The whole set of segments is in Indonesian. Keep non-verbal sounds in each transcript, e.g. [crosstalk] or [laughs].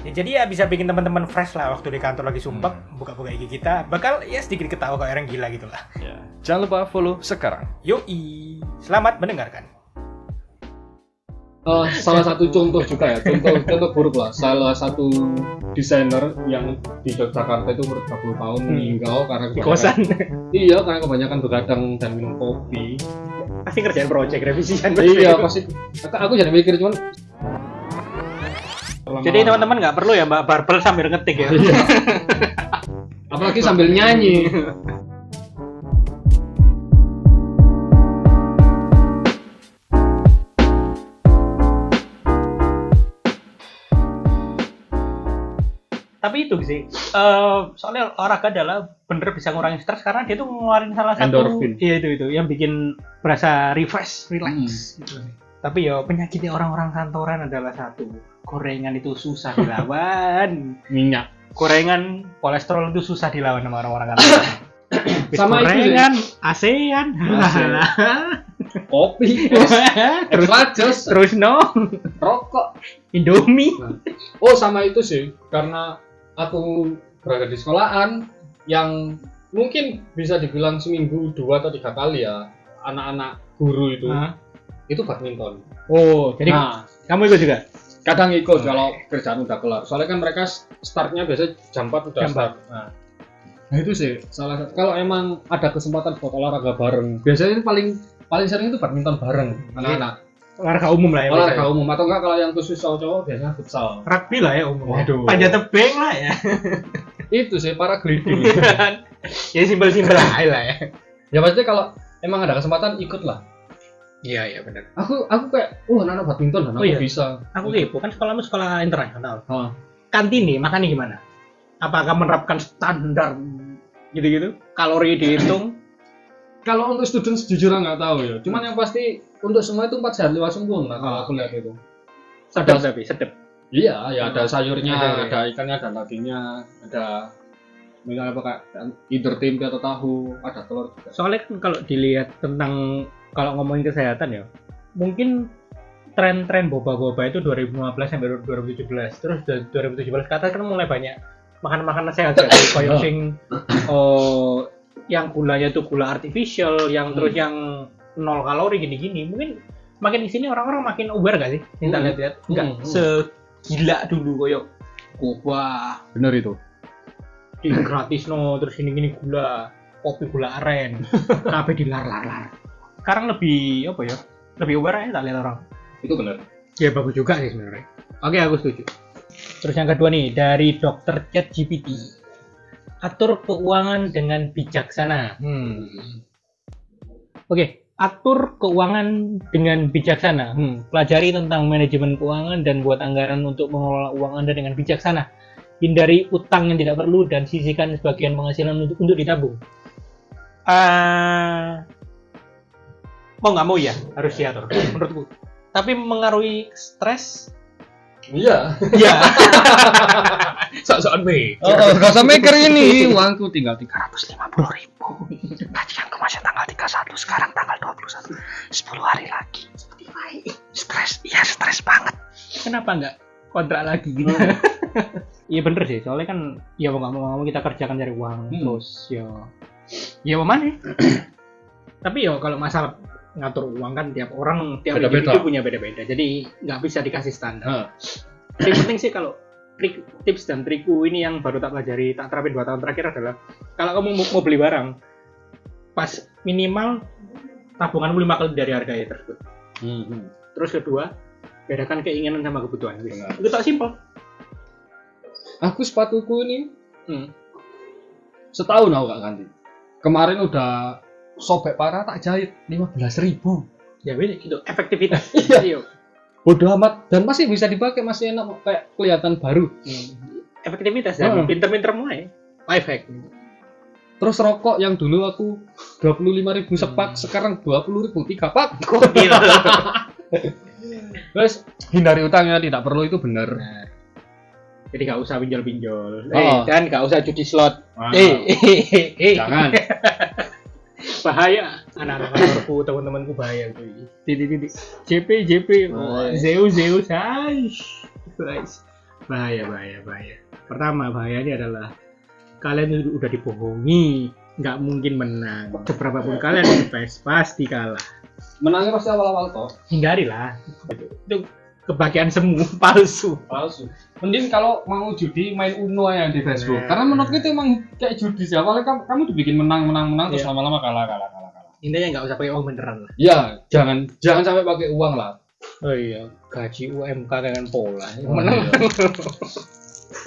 Ya, jadi ya bisa bikin teman-teman fresh lah waktu di kantor lagi sumpah Hmm. buka-buka IG kita bakal ya sedikit ketawa kayak orang gila gitu lah. Ya. Jangan lupa follow sekarang. Yoi, selamat mendengarkan. Eh, salah satu contoh juga ya, contoh contoh buruk lah. Salah satu desainer yang di Yogyakarta itu umur 30 tahun Hmm. meninggal karena kebanyakan- kosan Iya, karena kebanyakan begadang dan minum kopi. pasti kerjaan project revisian. iya, pasti. Aku jadi mikir cuman Jadi teman-teman nggak perlu ya mbak barbel sambil ngetik ya. Iya. [laughs] apalagi sambil nyanyi. Tapi itu sih, eh, soalnya olahraga adalah bener bisa ngurangin stres karena dia tuh ngeluarin salah satu Endorfin. iya itu itu yang bikin berasa refresh, relax gitu sih. Tapi ya penyakitnya orang-orang kantoran adalah satu, gorengan itu susah dilawan. [laughs] Minyak. gorengan kolesterol itu susah dilawan sama orang-orang kantoran. [coughs] Sama gorengan, ASEAN, ASEAN. [laughs] Kopi. [laughs] terus Lajos, terus no, rokok. Indomie. Oh, sama itu sih. Karena aku berada di sekolahan yang mungkin bisa dibilang seminggu dua atau tiga kali ya anak-anak guru itu Hah? Itu badminton. Oh, jadi nah, kamu ikut juga? kadang ikut kalau kerjaan udah kelar. Soalnya kan mereka startnya biasanya jam 4 udah Jam start. Nah, nah itu sih salah satu. Kalau emang ada kesempatan buat olahraga bareng, biasanya itu paling paling sering itu badminton bareng anak-anak. Olahraga umum lah ya. Olahraga umum atau enggak kalau yang khusus cowok-cowok biasanya futsal. Rugby lah ya umum. Waduh. Panjat tebing lah ya. [laughs] Itu sih para gliding. [laughs] ya simpel-simpel aja lah ya. ya pasti kalau emang ada kesempatan ikut lah. Iya, iya benar. Aku aku kayak, wah anak badminton, anak Oh, iya? bisa. Aku kepo kan sekolahmu sekolah internasional. Hah. Kantin nih makannya gimana? Apakah menerapkan standar gitu-gitu? Kalori dihitung? [coughs] Kalau untuk student sejujurnya nggak tahu ya. Cuman yang pasti untuk semua itu empat sehat lima sempurna kalau Oh. aku lihat itu. sedap tapi sedap. Iya, ya ada sayurnya, Ada, ya. ada ikannya, ada dagingnya, ada misalnya apa kayak either tempe atau tahu, ada telur juga. Soalnya kan kalau dilihat tentang kalau ngomongin kesehatan ya, mungkin tren-tren boba-boba itu 2015 sampai 2017. Terus dari 2017 ke atas kan mulai banyak makanan-makanan sehat kayak [coughs] koyo Oh. sing oh yang gulanya itu gula artificial, yang terus Hmm. yang nol kalori gini-gini. Mungkin makin di sini orang-orang makin aware gak sih? Kita Hmm. lihat-lihat enggak Hmm, segila dulu koyo boba Bener itu. di gratis no terus ini gini gula kopi gula aren [laughs] kabeh dilar-lar sekarang lebih apa ya lebih aware aja tak lihat orang. Itu bener. ya bagus juga sih sebenarnya. Oke aku setuju. Terus yang kedua nih dari dokter chat GPT atur keuangan dengan bijaksana. Hmm. oke atur keuangan dengan bijaksana. Hmm. pelajari tentang manajemen keuangan dan buat anggaran untuk mengelola uang anda dengan bijaksana. Hindari utang yang tidak perlu dan sisihkan sebagian penghasilan untuk, untuk ditabung. Ah, mau nggak mau ya harus diatur [clears throat] menurutku. Tapi mengaruhi stres? Iya. ya [laughs] Sok-sokan be. Oh, oh gak usah maker ini. [laughs] Uangku tinggal 350 ribu. Tagihan kemarin tanggal 31 sekarang tanggal 21 10 hari lagi. Stres. Iya stres banget. Kenapa nggak kontrak lagi gitu? [laughs] Iya bener sih. Soalnya kan ya mau nggak mau nggak mau kita kerjakan cari uang Hmm. terus ya ya mau mana [clears throat] tapi ya kalau masalah ngatur uang kan tiap orang tiap Beda-beda. individu punya beda-beda jadi nggak bisa dikasih standar Hah. yang penting sih kalau trik tips dan trikku ini yang baru tak pelajari tak terapin dua tahun terakhir adalah kalau kamu mau, mau beli barang pas minimal tabunganmu lima kali dari harga tersebut Hmm. terus kedua bedakan keinginan sama kebutuhan. Benar. itu tak simpel Aku sepatuku ini Hmm. setahun aku gak ganti. Kemarin udah sobek parah tak jahit 15 ribu. ya beda gitu efektivitas [laughs] Iya. Iya. Bodoh amat dan masih bisa dipakai masih enak kayak kelihatan baru. Hmm. efektivitas dan Hmm. pinter-pinter mulai life hack Terus rokok yang dulu aku 25.000 ribu sepak, sekarang 20.000 ribu tiga pak. [laughs] Terus hindari utang ya, tidak perlu itu benar. Benar. Jadi gak usah pinjol-pinjol. Oh. Eh, dan gak usah judi slot. Ah. Eh, eh, eh, eh. Jangan. [laughs] bahaya. Anak-anak kantorku teman-temanku bahaya cuy. Titik titik. JP JP Oh. Zeus Zeus. Guys. bahaya bahaya bahaya. Pertama bahayanya adalah kalian udah- dibohongi. Nggak mungkin menang. Seberapa pun kalian best pasti kalah. Menangnya pasti awal-awal toh. hindarilah. Itu kebahagiaan semu [laughs] palsu Palsu. Mending kalau mau judi main Uno ya di Facebook. Nah. Karena menurutku itu emang kayak judi sih. Awalnya kamu, kamu dibikin menang menang menang terus Iya. lama-lama kalah kalah kalah kalah. intinya nggak usah pakai uang beneran lah Ya, jangan jangan sampai pakai uang lah. oh iya gaji UMK dengan pola Oh, menang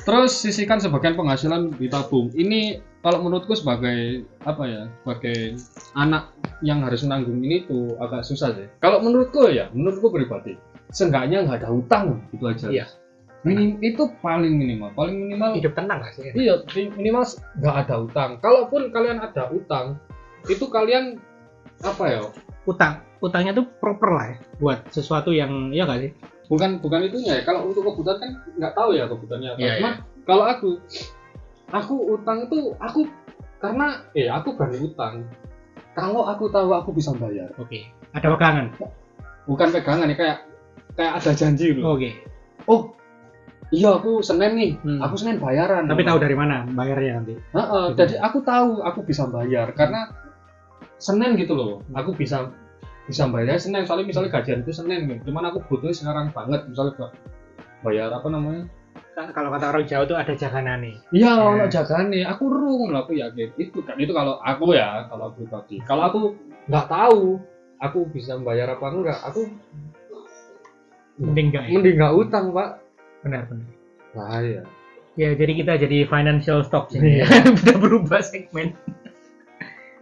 Terus sisihkan sebagian penghasilan ditabung. Ini kalau menurutku sebagai apa ya? Sebagai anak yang harus menanggung ini tuh agak susah sih. Kalau menurutku ya, menurutku pribadi, seenggaknya nggak ada utang gitu aja. Iya. Minim, itu paling minimal. Paling minimal hidup tenang sih Iya, minimal nggak ada utang. Kalaupun kalian ada utang, itu kalian apa ya? utang utangnya tuh proper lah ya buat sesuatu yang ya gak sih Bukan bukan itunya ya. Kalau untuk kebutuhan kan nggak tahu ya kebutuhannya apa. Iya, Cuma kalau aku, aku utang itu aku karena eh aku berani utang. Kalau aku tahu aku bisa bayar, oke ada pegangan bukan pegangan ya kayak kayak ada janji loh. oke Oh, iya aku Senin nih, Hmm. aku Senin bayaran. tapi tahu dari mana bayarnya nanti Heeh, jadi aku tahu aku bisa bayar karena Senin gitu loh. Aku bisa bisa bayar Senin. Soalnya misalnya gajian itu Senin gitu. Cuman aku butuhnya sekarang banget misalnya buat bayar apa namanya? Ka- kalau kata orang Jawa tuh ada jaganan nih Iya, Ya. ono jagane. Aku rung lah aku yakin. Itu kan itu kalau aku ya, kalau aku pribadi. Kalau aku nggak tahu aku bisa bayar apa enggak, aku mending enggak ya? Mending nggak utang, Pak. benar benar. Bahaya. ya jadi kita jadi financial stock sini Iya. [laughs] udah berubah segmen.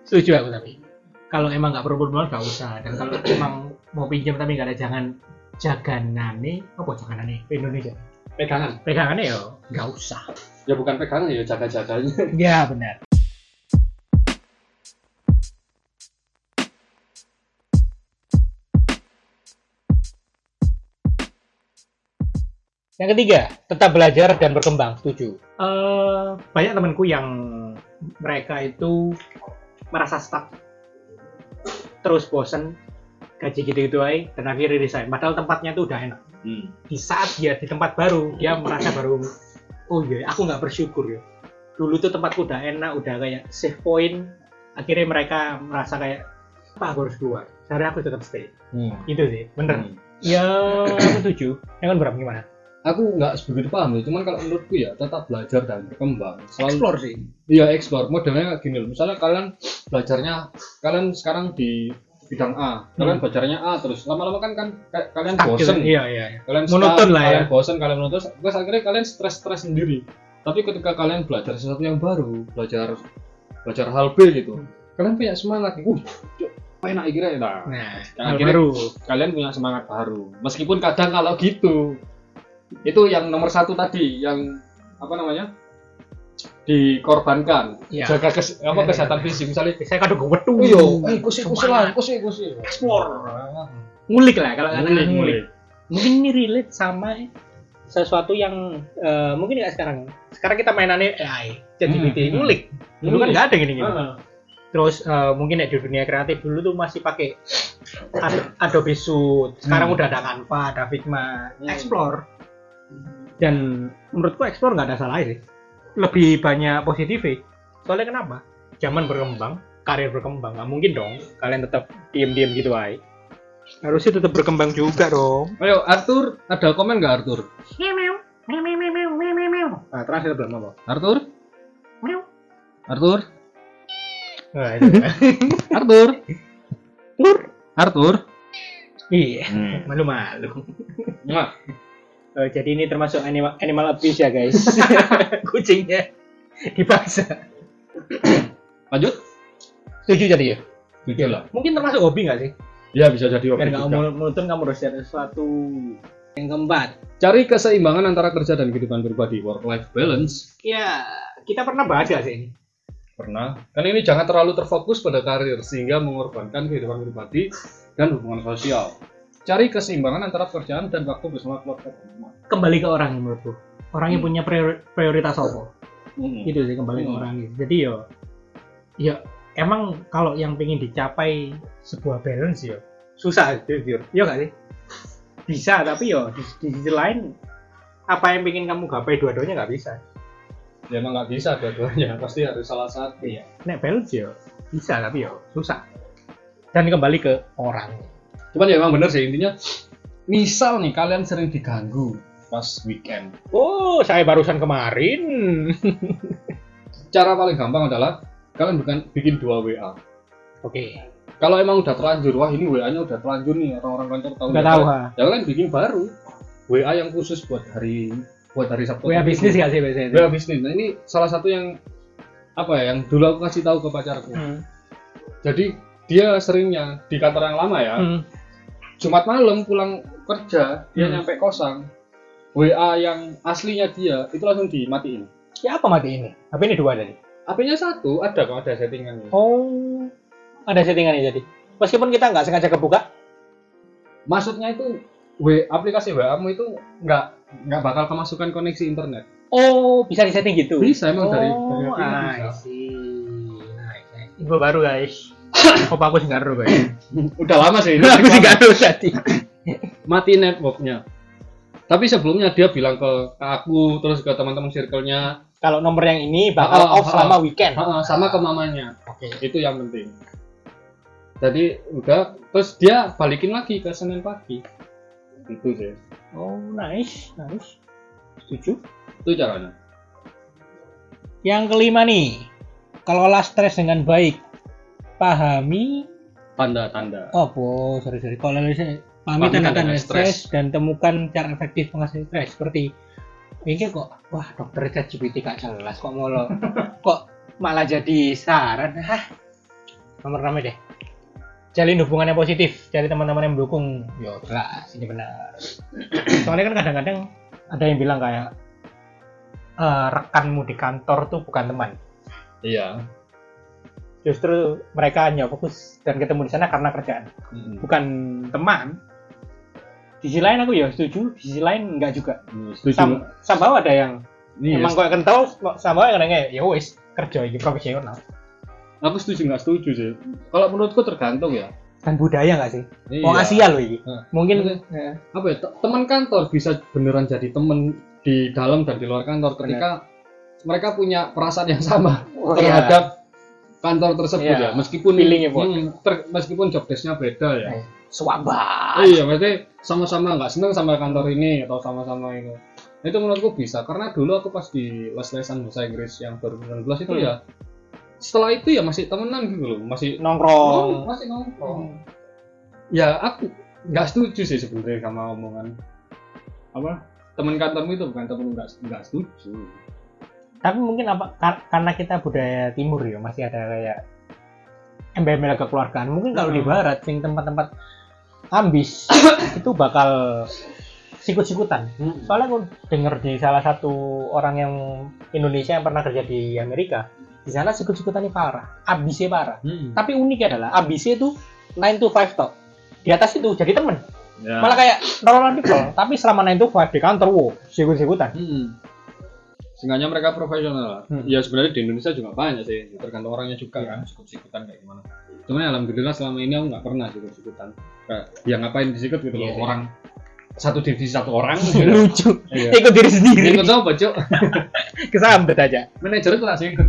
Setuju aku tapi. Kalau emang nggak perlu berbual nggak usah. Dan kalau emang mau pinjam tapi nggak ada jangan jaganane. Apa jaganane? Ke Indonesia. Pegangan. pegangannya ya nggak usah. Ya bukan pegangan ya jaga-jaganya. ya benar Yang ketiga, tetap belajar dan berkembang. Setuju. Eh, banyak temanku yang mereka itu merasa stuck, terus bosen, gaji gitu-gitu aja, dan akhirnya resign. Padahal tempatnya tuh udah enak. Hmm. Di saat dia di tempat baru, dia merasa baru, oh iya, aku nggak bersyukur ya. Dulu tuh tempatku udah enak, udah kayak safe point. Akhirnya mereka merasa kayak, apa aku harus keluar? Seharusnya aku tetap stay. Hmm. Itu sih, bener. Hmm. Ya, aku setuju. Yang kan berapa gimana? Aku nggak begitu paham ya, cuman kalau menurutku ya tetap belajar dan berkembang. Selalu Explore sih. Iya explore modelnya kayak gini loh. Misalnya kalian belajarnya kalian sekarang di bidang A, kalian belajarnya A terus lama-lama kan kan kalian gitu. bosen, Iya, iya. iya. kalian Monoton lah ya. kalian bosen, kalian monoton, terus akhirnya kalian stres-stres sendiri. Tapi ketika kalian belajar sesuatu yang baru, belajar belajar hal B gitu, kalian punya semangat. Uh, enak kira nah. Nah, akhirnya- baru. Kalian punya semangat baru. Meskipun kadang kalau gitu, itu yang nomor satu tadi, yang apa namanya? dikorbankan Iya. jaga kes, apa Iya, kesehatan fisik misalnya Saya kadang gue wetu. iya eh kusi kusi lah kusi kusi Explore. Ngulik lah kalau Ngulik, ngulik. ngulik. Mungkin ini relate sama sesuatu yang eh, mungkin nggak sekarang. Sekarang kita mainannya AI, ChatGPT, Hmm, hmm. ngulik. Dulu kan nggak ada gini-gini. Ah, Terus eh, mungkin ya di dunia kreatif dulu tuh masih pakai Ad- Adobe Suite. Sekarang Hmm. udah ada Canva, ada Figma. Hmm. Explore. Dan menurutku explore nggak ada salah sih. Lebih banyak positif Soalnya kenapa? Zaman berkembang, karir berkembang. Nggak mungkin dong kalian tetap diem-diem gitu aja. Harusnya tetap berkembang juga dong. ayo Arthur ada komen nggak Arthur Nah, terakhir belum apa? Arthur Arthur Nah, itu. [laughs] Arthur Arthur iya, hmm. malu-malu. Oh, jadi ini termasuk animal, animal abuse ya guys. [laughs] Kucingnya dipaksa. lanjut Setuju jadi ya? Setuju lah Mungkin termasuk hobi nggak sih? ya bisa jadi hobi Biar nggak monoton kamu harus cari sesuatu yang keempat. cari keseimbangan antara kerja dan kehidupan pribadi work life balance Ya, kita pernah bahas gak sih ini? Pernah. Kan ini jangan terlalu terfokus pada karir sehingga mengorbankan kehidupan pribadi dan hubungan sosial. Cari keseimbangan antara pekerjaan dan waktu bersama keluarga. Kembali ke orang menurutku. Orangnya Hmm. punya priori- prioritas apa? Hmm. Gitu sih kembali ke Hmm. orang gitu. Jadi yo ya emang kalau yang pengen dicapai sebuah balance yo susah jujur. Iya gak sih? Bisa tapi yo di, di sisi lain apa yang pengen kamu gapai dua-duanya nggak bisa. Ya emang nggak bisa dua-duanya, [laughs] pasti harus salah satu. Iya. Nek balance yo bisa tapi yo susah. Dan kembali ke orang. Cuman ya emang bener sih intinya. Misal nih kalian sering diganggu pas weekend. Oh, saya barusan kemarin. Cara paling gampang adalah kalian bukan bikin dua WA. Oke. Kalau emang udah terlanjur, wah ini WA-nya udah terlanjur nih orang-orang kantor tahu. Nggak ya, tahu, ha. Ya kalian bikin baru. WA yang khusus buat hari buat hari Sabtu. WA bisnis gak sih biasanya? WA bisnis. Nah ini salah satu yang apa ya yang dulu aku kasih tahu ke pacarku. Hmm. Jadi dia seringnya di kantor yang lama ya. Hmm. Jumat malam pulang kerja dia Hmm. nyampe kosan. WA yang aslinya dia itu langsung dimatiin. Ya apa mati ini? HP ini dua tadi. HP-nya satu ada kok ada settingannya. Oh, ada settingannya jadi. Meskipun kita nggak sengaja kebuka. Maksudnya itu W aplikasi WA-mu itu nggak nggak bakal kemasukan koneksi internet. Oh, bisa disetting gitu. Bisa emang dari dari Oh, HP-nya I bisa. see. Nice, nice. Info baru guys. Apa aku sih tahu, guys? [laughs] Udah lama sih aku sih tahu tadi. mati networknya. Tapi sebelumnya dia bilang ke, ke aku terus ke teman-teman circle-nya, Kalau nomor yang ini bakal ah, off ah, selama weekend. "Ha-ha, sama ke mamanya. Oke. Itu yang penting. Jadi udah terus dia balikin lagi ke Senin pagi. Itu sih. Oh, nice, nice. Setuju. Itu caranya. Yang kelima nih, kelola stres dengan baik. Pahami? Tanda-tanda. Oh, po, sorry sorry. Kalau saya pahami tanda-tanda tanda stres dan temukan cara efektif mengatasi stres seperti ini kok wah dokter ChatGPT gak jelas kok molo [laughs] kok malah jadi saran. Hah? Nomor nama deh. Jalin hubungan yang positif cari teman-teman yang mendukung. Yo jelas ini benar. [clears throat] Soalnya kan kadang-kadang ada yang bilang kayak "Eh, rekanmu di kantor tuh bukan teman. Iya. Justru mereka hanya fokus dan ketemu di sana karena kerjaan. Mm-mm. bukan teman. Di sisi lain aku ya setuju di sisi lain enggak juga. Mm, Setuju. Sam, somehow ada yang Iya, emang kok kental sama yang kadang ya wis kerja ini profesional. Aku setuju nggak setuju sih. Kalau menurutku tergantung ya. dan budaya nggak sih? Iya. mau Asia loh ini Nah, mungkin eh, apa ya te- teman kantor bisa beneran jadi teman di dalam dan di luar kantor ketika mereka punya perasaan yang sama oh, terhadap kantor tersebut Iya. ya meskipun Feelingnya. Hmm, ter- meskipun job desk-nya beda ya. Eh, swabah Oh iya berarti sama-sama nggak seneng sama kantor ini atau sama-sama itu. Itu menurutku bisa karena dulu aku pas di les-lesan bahasa Inggris yang 2019 itu Hmm. ya setelah itu ya masih temenan gitu loh masih oh, nongkrong masih nongkrong. Ya aku nggak setuju sih sebenarnya sama omongan. Apa? Teman kantormu itu bukan temen nggak nggak setuju tapi mungkin apa kar- karena kita budaya timur ya masih ada kayak embel-embel kekeluargaan mungkin kalau di Hmm. barat sing tempat-tempat ambis [coughs] itu bakal sikut-sikutan soalnya aku denger di salah satu orang yang Indonesia yang pernah kerja di Amerika di sana sikut-sikutannya parah ambisnya parah Hmm. tapi unik adalah ambisnya itu 9 to 5 top di atas itu jadi temen Ya. malah kayak normal people tapi selama 9 to 5 di kantor wow sikut-sikutan Hmm. Seenggaknya mereka profesional. Hmm. Ya sebenarnya di Indonesia juga banyak sih, tergantung orangnya juga kan, sikut-sikutan kayak gimana. Cuman ya alhamdulillah selama ini aku nggak pernah sikut-sikutan. Kayak, ya ngapain disikut gitu Iya loh, orang satu divisi satu orang. [laughs] lucu Iya. ikut diri sendiri Ikut apa, Cuk? [laughs] kesambet aja Manajer itu tak sikut.